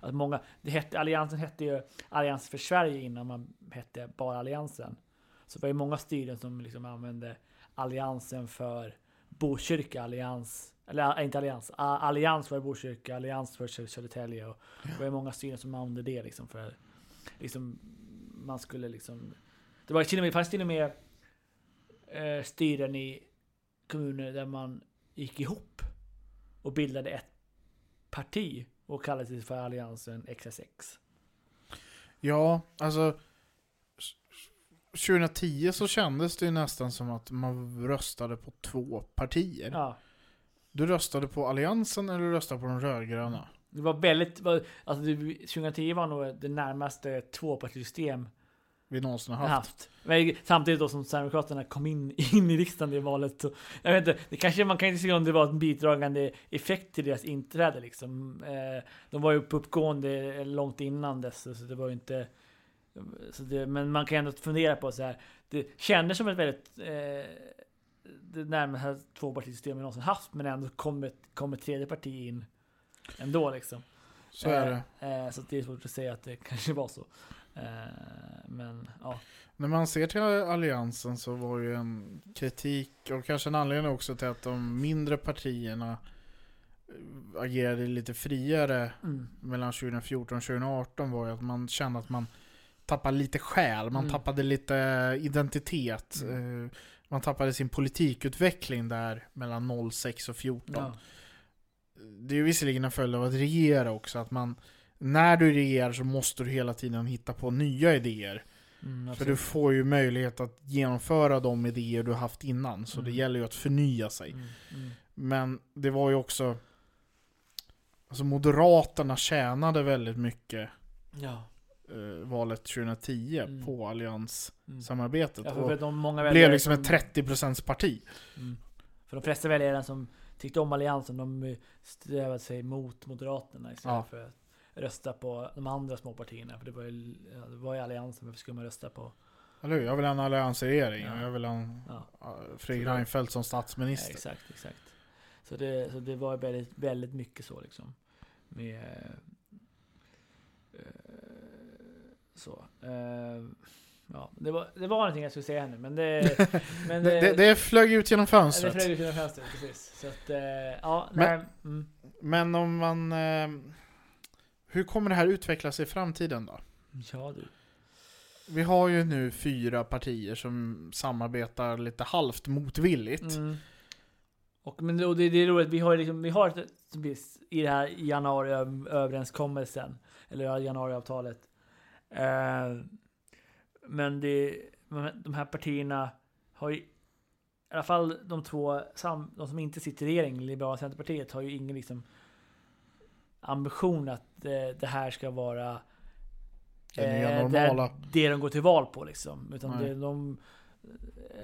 S2: Att många, det hette, alliansen hette ju Allians för Sverige innan man hette bara Alliansen. Så det var ju många styren som liksom använde Alliansen för Botkyrka, Allians, eller inte Allians, Allians för Botkyrka, Allians för Sö- Södertälje. Och det var ju många styren som använde det liksom för liksom man skulle liksom det var till och med, fanns till och med eh, styren i kommuner där man gick ihop och bildade ett parti och kallade sig för Alliansen XSX.
S1: Ja, alltså 2010 så kändes det nästan som att man röstade på två partier.
S2: Ja,
S1: Du röstade på Alliansen eller du röstade på de rödgröna?
S2: det var väldigt, alltså det, 2010 var nog det närmaste tvåpartisystem
S1: Vi någonsin har haft.
S2: haft. Samtidigt då som Sverigedemokraterna kom in, in i riksdagen i valet. Så, jag vet inte, det kanske, man kan inte se om det var en bidragande effekt till deras inträde liksom. Eh, de var ju på uppgående långt innan dess, så det var ju inte... Det, men man kan ändå fundera på så här. Det kändes som ett väldigt... Eh, det närmaste tvåpartisystem vi någonsin haft, men ändå kom ett, kom ett tredje parti in ändå liksom.
S1: Så är det.
S2: Eh, så det är svårt att säga att det kanske var så. Eh, men ja.
S1: När man ser till Alliansen så var ju en kritik och kanske en anledning också till att de mindre partierna eh, agerade lite friare
S2: Mm.
S1: mellan 2014 och 2018 var ju att man kände att man tappade lite själ, man
S2: Mm.
S1: tappade lite identitet.
S2: Mm.
S1: eh, Man tappade sin politikutveckling där mellan 06 och 14.
S2: Ja.
S1: Det är ju visserligen en följd av att regera också, att man när du regerar så måste du hela tiden hitta på nya idéer.
S2: Mm,
S1: För du får ju möjlighet att genomföra de idéer du haft innan, så det
S2: Mm.
S1: gäller ju att förnya sig.
S2: Mm, mm.
S1: Men det var ju också... Alltså Moderaterna tjänade väldigt mycket
S2: Ja.
S1: Eh, valet 2010
S2: Mm.
S1: på
S2: Mm.
S1: allianssamarbetet.
S2: Ja,
S1: och
S2: för de många
S1: blev liksom
S2: som-
S1: ett 30% parti.
S2: Mm. För de flesta väljare som tyckte om Alliansen, de eh, strävade sig mot Moderaterna istället
S1: Ja.
S2: för att rösta på de andra småpartierna. För det var ju, ja, det var ju Alliansen, varför skulle man rösta på?
S1: Eller hur? Jag vill ha en alliansregering
S2: Ja.
S1: jag vill ha en,
S2: Ja.
S1: ja, Fredrik Reinfeldt som
S2: Ja,
S1: statsminister.
S2: exakt, exakt. Så det, så det var väldigt, väldigt mycket så liksom. Med... eh, så. eh, ja, det var, det var någonting jag skulle säga nu, men det... men
S1: Det, det, det flög ut genom
S2: Ja, Det
S1: fönstret.
S2: flög ut genom fönstret, precis. Så att, eh, ja,
S1: Men-
S2: nej, mm.
S1: Men om man... Eh, hur kommer det här utvecklas i framtiden då?
S2: Ja du.
S1: Vi har ju nu fyra partier som samarbetar lite halvt motvilligt.
S2: Mm. Och, men, och det, det är roligt, vi har, liksom, vi har ett- i det här januariöverenskommelsen, eller ja, januariavtalet. Eh, men det, de här partierna har ju i alla fall de två, sam, de som inte sitter i regeringen, Liberala och Centerpartiet, har ju ingen liksom ambition att eh, det här ska vara
S1: Det nya
S2: eh,
S1: normala.
S2: det, de går till val på liksom. Utan det, de,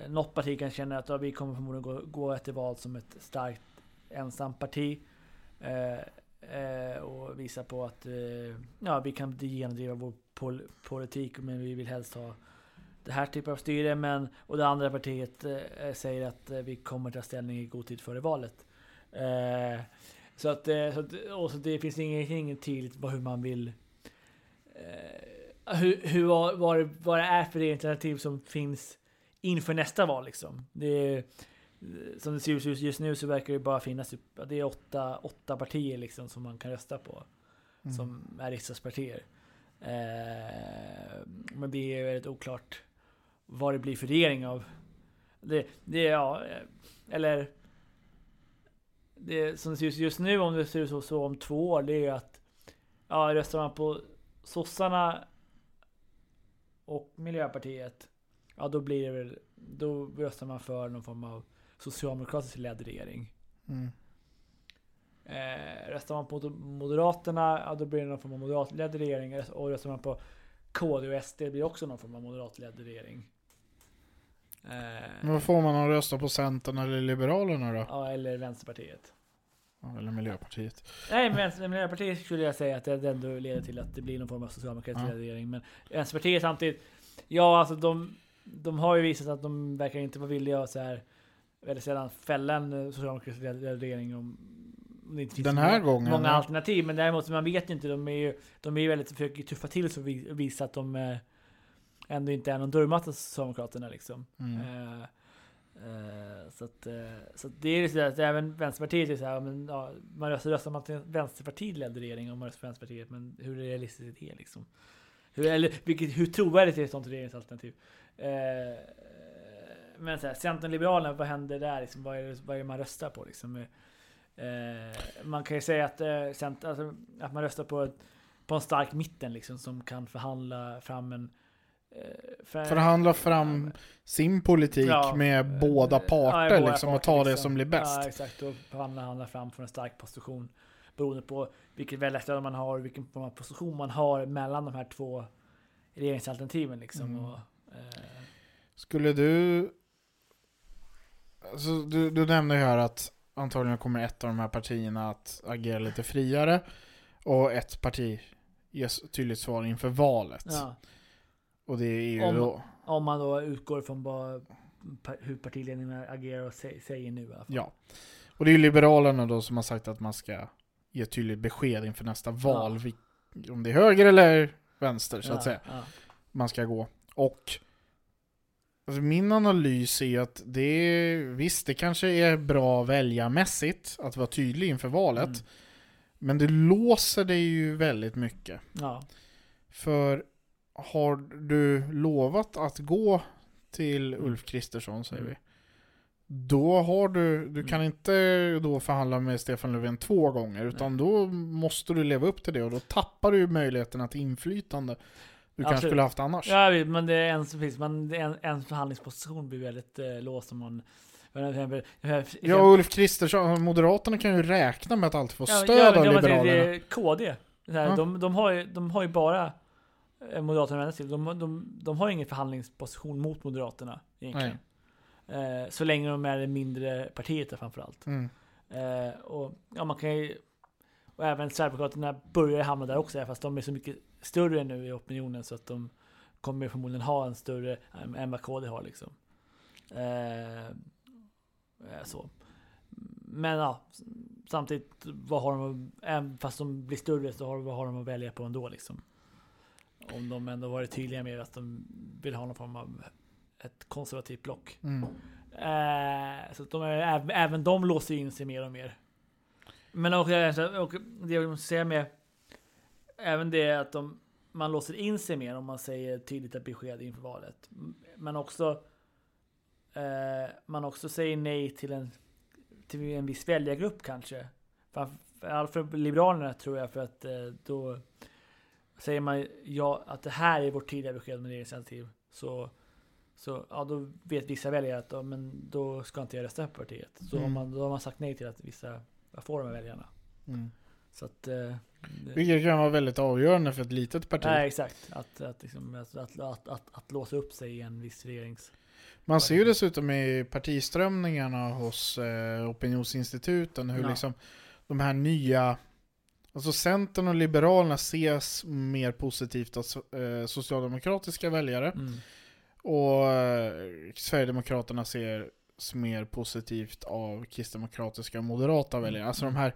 S2: något parti kan känna att ja, vi kommer förmodligen gå, gå till val som ett starkt ensamt parti. Eh, eh, och visa på att eh, ja, vi kan genomdriva vår pol politik men vi vill helst ha det här typen av styre. Men, och det andra partiet eh, säger att eh, vi kommer ta ställning i god tid före valet. Eh, så att, eh, så att och så det finns inget tydligt hur man vill eh, hur, hur, vad, det, vad det är för alternativ som finns inför nästa val liksom. Det är, som det ser ut just nu så verkar det bara finnas typ, det är åtta, åtta partier liksom som man kan rösta på.
S1: Mm.
S2: Som är riksdagspartier. Eh, Eh, men det är väldigt oklart vad det blir för regering av. Det, det ja, eh, eller det som ser ut just nu om det ser ut så, så om två år det är ju att ja, röstar man på sossarna och Miljöpartiet ja då blir det väl då röstar man för någon form av socialdemokratiskt ledd regering.
S1: Mm.
S2: Eh, röstar man på Moderaterna, ja då blir det någon form av moderatledd regering. Och röstar man på KD och SD blir det också någon form av moderatledd regering. Eh,
S1: Men vad får man om man röstar på Centern eller Liberalerna då?
S2: ja, eller Vänsterpartiet.
S1: Ja, Eller Miljöpartiet?
S2: Nej, men Miljöpartiet skulle jag säga att det ändå leder till att det blir någon form av socialdemokratisk
S1: Ja.
S2: regering. Men Vänsterpartiet samtidigt, ja alltså de, de har ju visat att de verkar inte vara villiga att så här väldigt sällan fälla en socialdemokratisk regering om det inte finns
S1: Den här
S2: många,
S1: gången,
S2: många
S1: ja.
S2: alternativ. Men däremot, man vet ju inte. De är ju, de är ju väldigt, försöker tuffa till sig och vi- visa att de eh, ändå inte är någon dörrmatta Socialdemokraterna liksom.
S1: Mm.
S2: Eh, eh, så att, eh, så att det är ju så att även Vänsterpartiet är så här, men, ja, man röstar, röstar man till en Vänsterpartiledd regering om man röstar på Vänsterpartiet, men hur realistiskt är det liksom? Hur, eller vilket, hur trovärdigt är ett sånt regeringsalternativ? Eh, men så här, Centern Liberalerna, vad händer där? Liksom, vad, är det, vad är det man röstar på? Liksom? Eh, man kan ju säga att, eh, Center, alltså, att man röstar på, ett, på en stark mitten liksom, som kan förhandla fram en eh, för-
S1: Förhandla fram sin politik
S2: Ja.
S1: med båda
S2: Ja,
S1: parter
S2: båda
S1: liksom, och ta det
S2: liksom.
S1: som blir bäst.
S2: Ja, exakt. Och förhandla handla fram från en stark position. Beroende på vilket väljarstöd man har och vilken position man har mellan de här två regeringsalternativen. Liksom.
S1: Mm.
S2: Och, eh,
S1: Skulle du... Alltså, du, du nämnde ju här att antagligen kommer ett av de här partierna att agera lite friare och ett parti ges tydligt svar inför valet.
S2: ja.
S1: Och det är ju
S2: Om-
S1: då...
S2: Om man då utgår från pa- hur partiledningen agerar och sä- säger nu. I alla fall.
S1: Ja. Och det är ju Liberalerna då som har sagt att man ska ge tydligt besked inför nästa val. Om det är höger eller vänster så
S2: ja,
S1: att säga.
S2: Ja.
S1: man ska gå. Och alltså min analys är att det är, visst det kanske är bra väljarmässigt att vara tydlig inför valet.
S2: Mm.
S1: Men det låser dig ju väldigt mycket.
S2: Ja.
S1: För har du lovat att gå till Ulf Kristersson säger
S2: Mm.
S1: vi. Då har du, du kan
S2: Mm.
S1: inte då förhandla med Stefan Löfven två gånger utan då måste du leva upp till det och då tappar du möjligheten till inflytande du kanske skulle haft annars.
S2: Ja, jag vet, men det är en, precis, det är en, en förhandlingsposition blir väldigt eh, låst om man... exempel-
S1: Ja, Ulf Kristersson, Moderaterna kan ju räkna med att alltid få stöd
S2: ja, men
S1: av
S2: det- det-
S1: Liberalerna.
S2: Det är KD. Så här,
S1: Ja.
S2: de, de, har ju, de har ju bara eh, Moderaterna att till. De, de, de har ingen förhandlingsposition mot Moderaterna egentligen. Eh, så länge de är det mindre partiet framförallt.
S1: Mm.
S2: Eh, och ja, man kan ju... Och även Sverigedemokraterna börjar hamna där också, fast de är så mycket större nu i opinionen så att de kommer förmodligen ha en större än än vad KD har liksom. Eh, eh, så. Men ja, samtidigt, vad har de, även fast de blir större så har, vad har de att välja på ändå liksom. Om de ändå varit tydliga med att de vill ha någon form av ett konservativt block.
S1: Mm.
S2: Eh, så att de är, även, de låser in sig mer och mer. Men också, och det jag måste säga med även det att de, man låser in sig mer om man säger tydligt besked inför valet. Men också eh, man också säger nej till en, till en viss väljargrupp kanske. Framförallt för Liberalerna tror jag för att eh, då säger man ja att det här är vårt tydliga besked med regeringsalternativ så Så ja, då vet vissa väljare att ja, men då ska inte jag rösta på partiet. Så
S1: Mm.
S2: man, då har man sagt nej till att vissa får de här väljarna.
S1: Mm.
S2: Så att... Eh,
S1: Vilket kan vara väldigt avgörande för ett litet parti.
S2: nej, exakt. Att, att, liksom, att, att, att, att, att låsa upp sig i en viss regerings...
S1: Man ser ju dessutom i partiströmningarna hos eh, opinionsinstituten hur
S2: Ja.
S1: liksom de här nya Alltså Centern och Liberalerna ses mer positivt av eh, socialdemokratiska väljare
S2: Mm.
S1: och eh, Sverigedemokraterna ses mer positivt av kristdemokratiska och moderata väljare. Alltså de här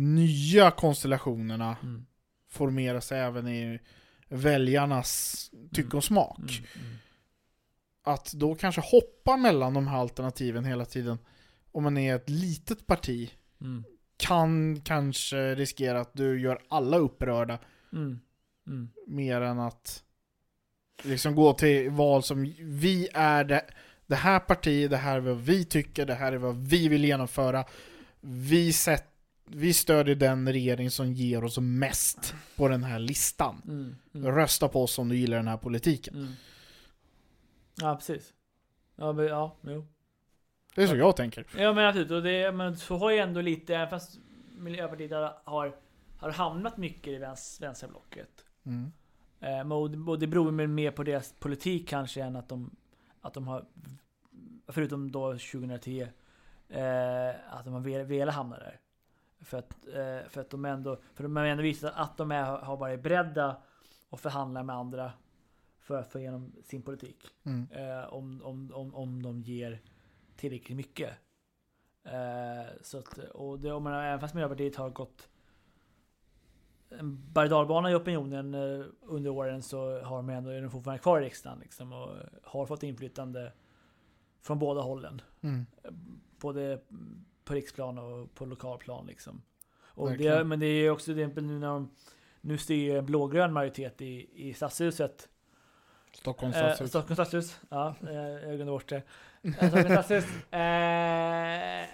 S1: nya konstellationerna
S2: Mm.
S1: formeras även i väljarnas tycke och smak.
S2: Mm. Mm.
S1: att då kanske hoppa mellan de här alternativen hela tiden om man är ett litet parti
S2: Mm.
S1: kan kanske riskera att du gör alla upprörda
S2: Mm. Mm.
S1: mer än att liksom gå till val som vi är det, det här partiet, det här är vad vi tycker, det här är vad vi vill genomföra. Vi, sett, vi stödjer den regering som ger oss mest på den här listan.
S2: Mm. Mm.
S1: Rösta på oss om du gillar den här politiken.
S2: Mm. Ja, precis. Ja, men, ja, jo.
S1: Det är så jag tänker.
S2: Ja men absolut, och det, men så har ju ändå lite, fast Miljöpartiet har, har hamnat mycket i vänster, vänsterblocket.
S1: Mm.
S2: Eh, och, det- beror mer på deras politik kanske än att de, att de har, förutom då 2010, eh, att de har velat hamna där. För att, eh, för att de ändå, för de ändå visat att de är, har varit beredda att förhandla med andra för att få igenom sin politik.
S1: Mm.
S2: Eh, om, om, om, om de ger tillräckligt mycket. Eh, så att, och det, om man, även fast Miljöpartiet har gått en berg i opinionen under åren så har de ändå, är de fortfarande kvar i riksdagen liksom, och har fått inflytande från båda hållen.
S1: Mm.
S2: Både på riksplan och på lokalplan liksom. Och det, men det är också det nu när de nu styr en blågrön majoritet i, i stadshuset
S1: Stockholms
S2: Eh,
S1: stadshus.
S2: Stockholms stadshus. Ja, eh, jag glömde bort det. Eh, Stockholms stadshus. Eh,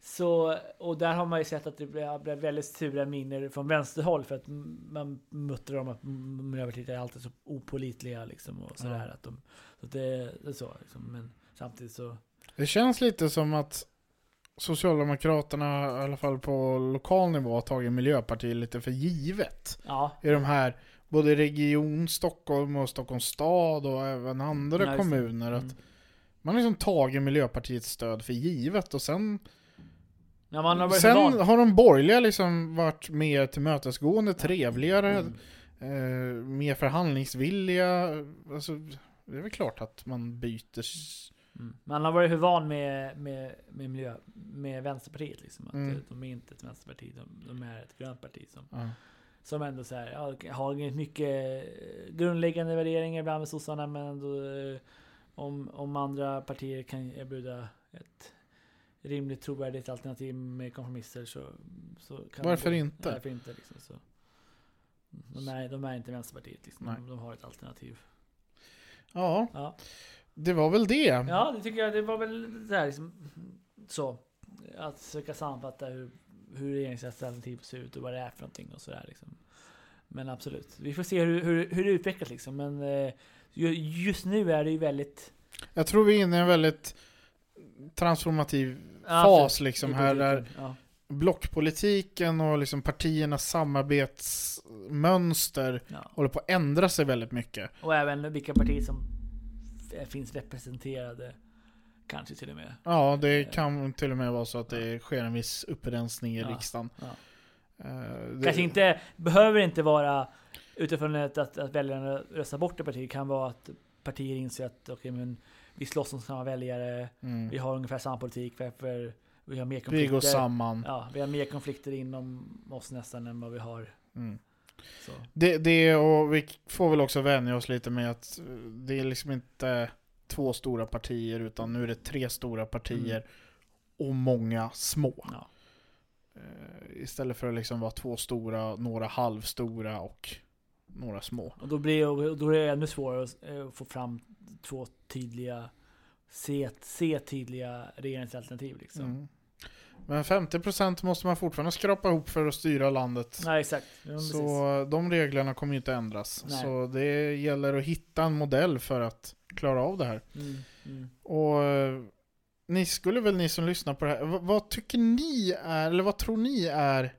S2: så, och där har man ju sett att det blev, väldigt sura miner från vänsterhåll för att man muttrar om att Miljöpartiet är alltid så opolitliga liksom och sådär.
S1: Ja.
S2: Att de, så att det, det är så liksom. Men samtidigt så...
S1: Det känns lite som att Socialdemokraterna, i alla fall på lokal nivå, har tagit Miljöpartiet lite för givet.
S2: Ja.
S1: I de här, både region, Stockholm och Stockholms stad och även andra
S2: det.
S1: kommuner. Att
S2: Mm.
S1: man har liksom tagit Miljöpartiets stöd för givet och sen,
S2: Ja, har
S1: sen har de borgerliga liksom varit mer tillmötesgående, trevligare,
S2: Mm.
S1: eh, mer förhandlingsvilliga. Alltså, det är väl klart att man byter
S2: Mm. Man har varit hur van med, med, med, miljö, med Vänsterpartiet liksom. Att
S1: Mm.
S2: eh, de är inte ett vänsterparti, de, de är ett grönt parti som
S1: ja.
S2: Som ändå så här, ja, har mycket grundläggande värderingar ibland med sossarna men ändå eh, om, om andra partier kan erbjuda ett rimligt trovärdigt alternativ med kompromisser så, så kan
S1: Varför
S2: de,
S1: inte?
S2: Varför inte liksom, så. De är, de är inte Vänsterpartiet liksom. De, de har ett alternativ.
S1: ja,
S2: Ja.
S1: Det var väl det.
S2: ja, det tycker jag. Det var väl så här liksom, så. Att försöka sammanfatta hur, hur regeringsalternativet ser ut och vad det är för någonting och sådär liksom. Men absolut, vi får se hur, hur, hur det utvecklas liksom. Men eh, ju- just nu är det ju väldigt...
S1: Jag tror vi är inne i en väldigt transformativ
S2: Ja,
S1: fas liksom här där
S2: Ja,
S1: blockpolitiken och liksom partiernas samarbetsmönster
S2: ja.
S1: håller på att ändra sig väldigt mycket.
S2: Och även vilka partier som finns representerade. Kanske till och med.
S1: Ja, det kan till och med vara så att det sker en viss upprensning i
S2: Ja,
S1: riksdagen.
S2: ja.
S1: Eh, det-
S2: Kanske inte, behöver inte vara utifrån att, att väljarna röstar bort ett parti. Det kan vara att partier inser att okej, men vi slåss om samma väljare.
S1: Mm.
S2: Vi har ungefär samma politik. Varför vi har mer
S1: Vi
S2: konflikter.
S1: går samman.
S2: Ja, vi har mer konflikter inom oss nästan än vad vi har.
S1: Mm.
S2: Så.
S1: Det, det och vi får väl också vänja oss lite med att eh, det är liksom inte två stora partier utan nu är det tre stora partier
S2: Mm.
S1: och många små.
S2: Ja.
S1: Eh, Istället för att liksom vara två stora, några halvstora och några små.
S2: Och då, blir, då är det ännu svårare att eh, få fram två tydliga, se, se tydliga regeringsalternativ. Liksom.
S1: Mm. Men 50% måste man fortfarande skrapa ihop för att styra landet.
S2: Nej, exakt. Ja,
S1: Så de reglerna kommer ju inte ändras.
S2: Nej.
S1: Så det gäller att hitta en modell för att klara av det här.
S2: Mm, mm.
S1: Och eh, ni skulle väl, ni som lyssnar på det här, vad, tycker ni är, eller vad tror ni är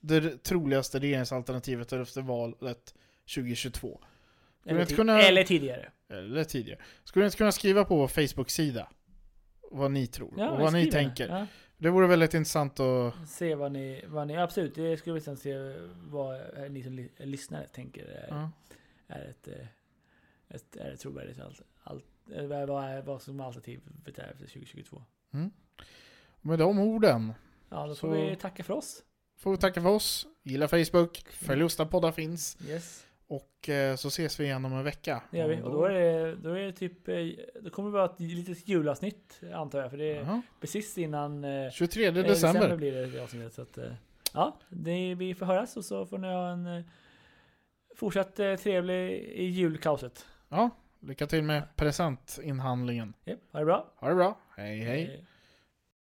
S1: det troligaste regeringsalternativet efter valet 2022? Skulle
S2: Eller,
S1: kunna-
S2: eller tidigare.
S1: Eller tidigare. Skulle ni inte kunna skriva på vår Facebook-sida vad ni tror och vad ni tänker?
S2: Ja.
S1: Det vore väldigt intressant att...
S2: Se vad ni, vad ni, absolut, det skulle sen se vad ni som ly- lyssnare tänker är,
S1: Ja.
S2: är ett, eh, ett, är ett trovärdigt allt, allt, eh, vad, vad, som alternativet är efter 2022.
S1: Med de orden
S2: Ja, då får vi tacka för oss.
S1: får vi tacka för oss. Gilla Facebook, följ oss där poddar finns.
S2: Yes,
S1: Och eh, så ses vi igen om en vecka.
S2: det gör vi. Och då är det, då är det typ, eh, då kommer det vara ett litet julavsnitt antar jag, för det är
S1: Jaha.
S2: precis innan eh,
S1: 23
S2: eh,
S1: december.
S2: blir det, det avsnittet. Så att, ja, det, vi får höras och så får ni ha en fortsatt trevlig i julkaoset.
S1: Ja, lycka till med presentinhandlingen.
S2: Japp, ha det bra.
S1: Ha det bra. Hej hej.
S2: Eh,